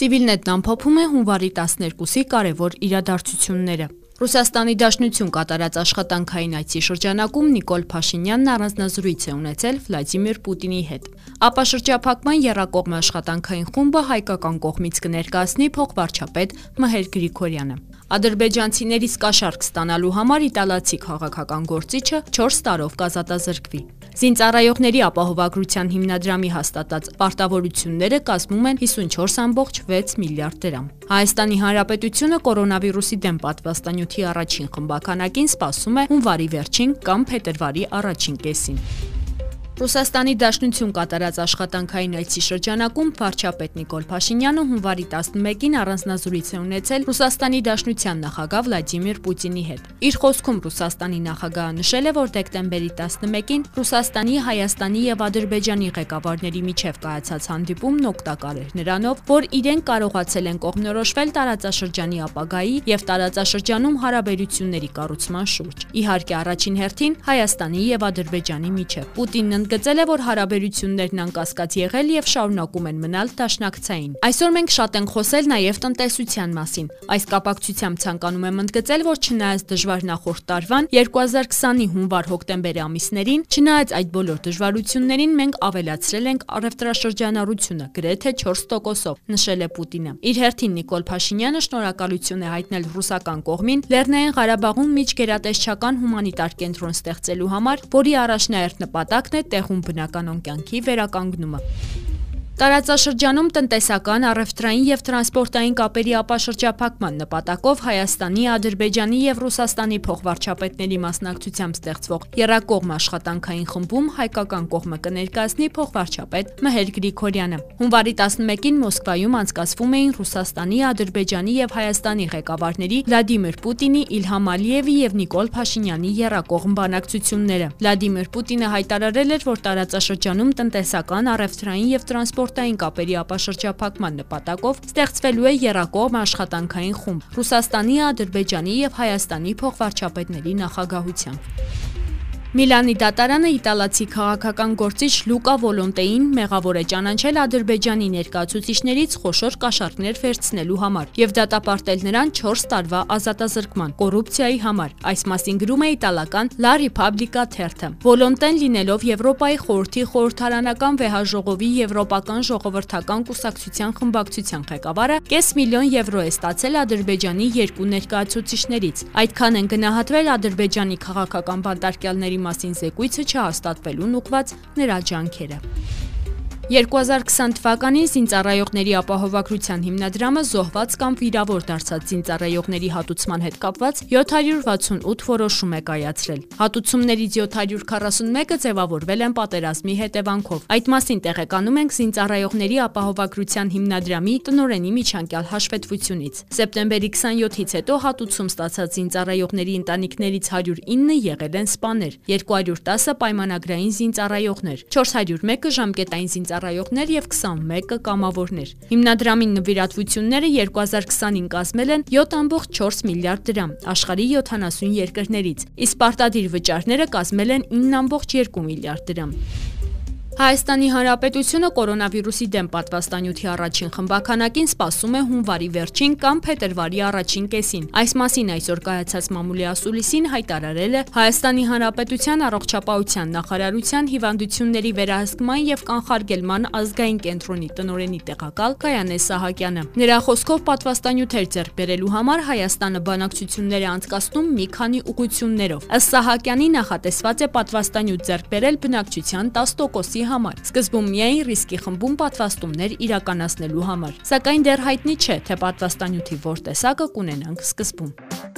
Civilnet-ն ամփոփում է հունվարի 12-ի կարևոր իրադարձությունները։ Ռուսաստանի Դաշնություն կատարած աշխատանքային այցի շրջանակում Նիկոլ Փաշինյանն առանձնազրույց է ունեցել Վլադիմիր Պուտինի հետ։ Ապա շրջափակման երրակողմ աշխատանքային խումբը հայկական կողմից կներկայացնի փոխվարչապետ Մհեր Գրիգորյանը։ Ադրբեջանցիներից կաշառք ստանալու համար իտալացի քաղաքական գործիչը 4 տարով կազատազրկվի։ Զինծառայողների ապահովագրության հիմնադրամի հաստատած պարտավորությունները կազմում են 54.6 միլիարդ դրամ։ Հայաստանի Հանրապետությունը կորոնավիրուսի դեմ պատվաստանյութի առաջին խմբականակին սպասում է հունվարի վերջին կամ փետրվարի առաջին կեսին։ Ռուսաստանի Դաշնություն կատարած աշխատանքային այցի շրջանակում վարչապետ Նիկոլ Փաշինյանը հունվարի 11-ին առանձնազրույց է ունեցել Ռուսաստանի Դաշնության նախագահ Վլադիմիր Պուտինի հետ։ Իր խոսքում Ռուսաստանի նախագահը նշել է, որ դեկտեմբերի 11-ին Ռուսաստանի, Հայաստանի եւ Ադրբեջանի ղեկավարների միջև կայացած հանդիպումն օգտակար էր նրանով, որ իրենք կարողացել են կողմնորոշվել տարածաշրջանի ապագայի եւ տարածաշրջանում հարաբերությունների կառուցման շուրջ։ Իհարկե, առաջին հերթին Հայաստանի եւ Ադրբեջանի միջև։ Պուտինն ընդգծել է, որ հարաբերություններն անկասկած եղել եւ շարունակում են մնալ դաշնակցային։ Այսօր մենք շատ ենք խոսել նաեւ տնտեսության մասին։ Այս կապակցությամբ ցանկանում եմ ընդգծել, որ չնայած դժվար նախորդ տարվան 2020-ի հունվար-հոկտեմբեր ամիսներին, չնայած այդ բոլոր դժվարություններին, մենք ավելացրել ենք առևտրաշրջանառությունը գրեթե 4%-ով, նշել է Պուտինը։ Իր հերթին Նիկոլ Փաշինյանը շնորհակալություն է հայտնել ռուսական կողմին Լեռնային Ղարաբաղում միջգերատեսչական հումանիտար կենտրոն ստեղծելու համար, որի առաջնահերթ նպատակն է տեղում բնականոն կյանքի վերականգնումը։ Տարածաշրջանում տնտեսական, առևտրային եւ տրանսպորտային կապերի ապաշրջափակման նպատակով Հայաստանի, Ադրբեջանի եւ Ռուսաստանի փոխվարչապետների մասնակցությամբ ստեղծվող Երակողմ աշխատանքային խմբում հայկական կողմը կներկայացնի փոխվարչապետ Մհեր Գրիգորյանը։ Հունվարի 11-ին Մոսկվայում անցկացվում էին Ռուսաստանի, Ադրբեջանի եւ Հայաստանի ղեկավարների Վլադիմիր Պուտինի, Իլհամ Ալիևի եւ Նիկոլ Փաշինյանի Երակողմ բանակցությունները։ Վլադիմիր Պուտինը հայտարարել էր, որ տարածաշրջանում տնտեսական, առևտրային եւ տրանսպորտ սպորտային կապերի ապաշրջափակման նպատակով ստեղծվելու է երակողմ աշխատանքային խումբ Ռուսաստանի, Ադրբեջանի եւ Հայաստանի փոխվարչապետների նախագահությամբ։ Միլանի դատարանը իտալացի քաղաքական գործիչ Լուկա Վոլոնտեին մեղավոր է ճանաչել Ադրբեջանի ներկայացուցիչներից խոշոր կաշառքներ վերցնելու համար եւ դատապարտել նրան 4 տարվա ազատազրկման կոռուպցիայի համար։ Այս մասին գրում է իտալական La Repubblica թերթը։ Վոլոնտեն լինելով Եվրոպայի խորհրդի խորհրդարանական վեհաժողովի Եվրոպական ժողովրդական կուսակցության խմբակցության ղեկավարը կես միլիոն եվրո է ստացել Ադրբեջանի երկու ներկայացուցիչներից։ Այդքան են գնահատվել Ադրբեջանի քաղաքական բանտարկյալների մասին զեկույցը չհաստատվելուն ուղված նրա ջանքերը։ 2020 թվականին զինծառայողների ապահովագրության հիմնադրամը զոհված կամ վիրավոր դարձած զինծառայողների հատուցման հետ կապված 768 որոշում է կայացրել։ Հատուցումներից 741-ը ձևավորվել են պատերազմի հետևանքով։ Այդ մասին տեղեկանում ենք զինծառայողների ապահովագրության հիմնադրամի տնօրենի միջանկյալ հաշվետվությունից։ Սեպտեմբերի 27-ից հետո հատուցում ստացած զինծառայողների ընտանիքներից 109 եղել են սպաներ, 210-ը պայմանագրային զինծառայողներ, 401-ը ժամկետային զինծառայողներ ծառայողներ եւ 21-ը կամավորներ։ Հիմնադրամի նվիրատվությունները 2020-ին կազմել են 7.4 միլիարդ դրամ աշխարհի 70 երկրներից, իսկ պարտադիր վճարները կազմել են 9.2 միլիարդ դրամ։ Հայաստանի Հանրապետությունը կորոնավիրուսի դեմ պատվաստանյութի առաջին խմբականակին սպասում է հունվարի վերջին կամ փետրվարի առաջին կեսին։ Այս մասին այսօր կայացած մամուլի ասուլիսին հայտարարել է Հայաստանի Հանրապետության առողջապահության նախարարության հիվանդությունների վերահսկման եւ կանխարգելման ազգային կենտրոնի տնօրենի տեղակալ Գայանե Սահակյանը։ Նրա խոսքով պատվաստանյութեր ձեռք բերելու համար Հայաստանը բանակցություններ է անցկացնում մի քանի ուղություններով։ Ըստ Սահակյանի նախատեսված է պատվաստանյութ ձեռք բերել բնակչության 10%-ի համար։ Սկզբում միայն ռիսկի խմբում պատվաստումներ իրականացնելու համար։ Սակայն դեռ հայտնի չէ, թե պատվաստանյութի որ տեսակը կունենանք սկզբում։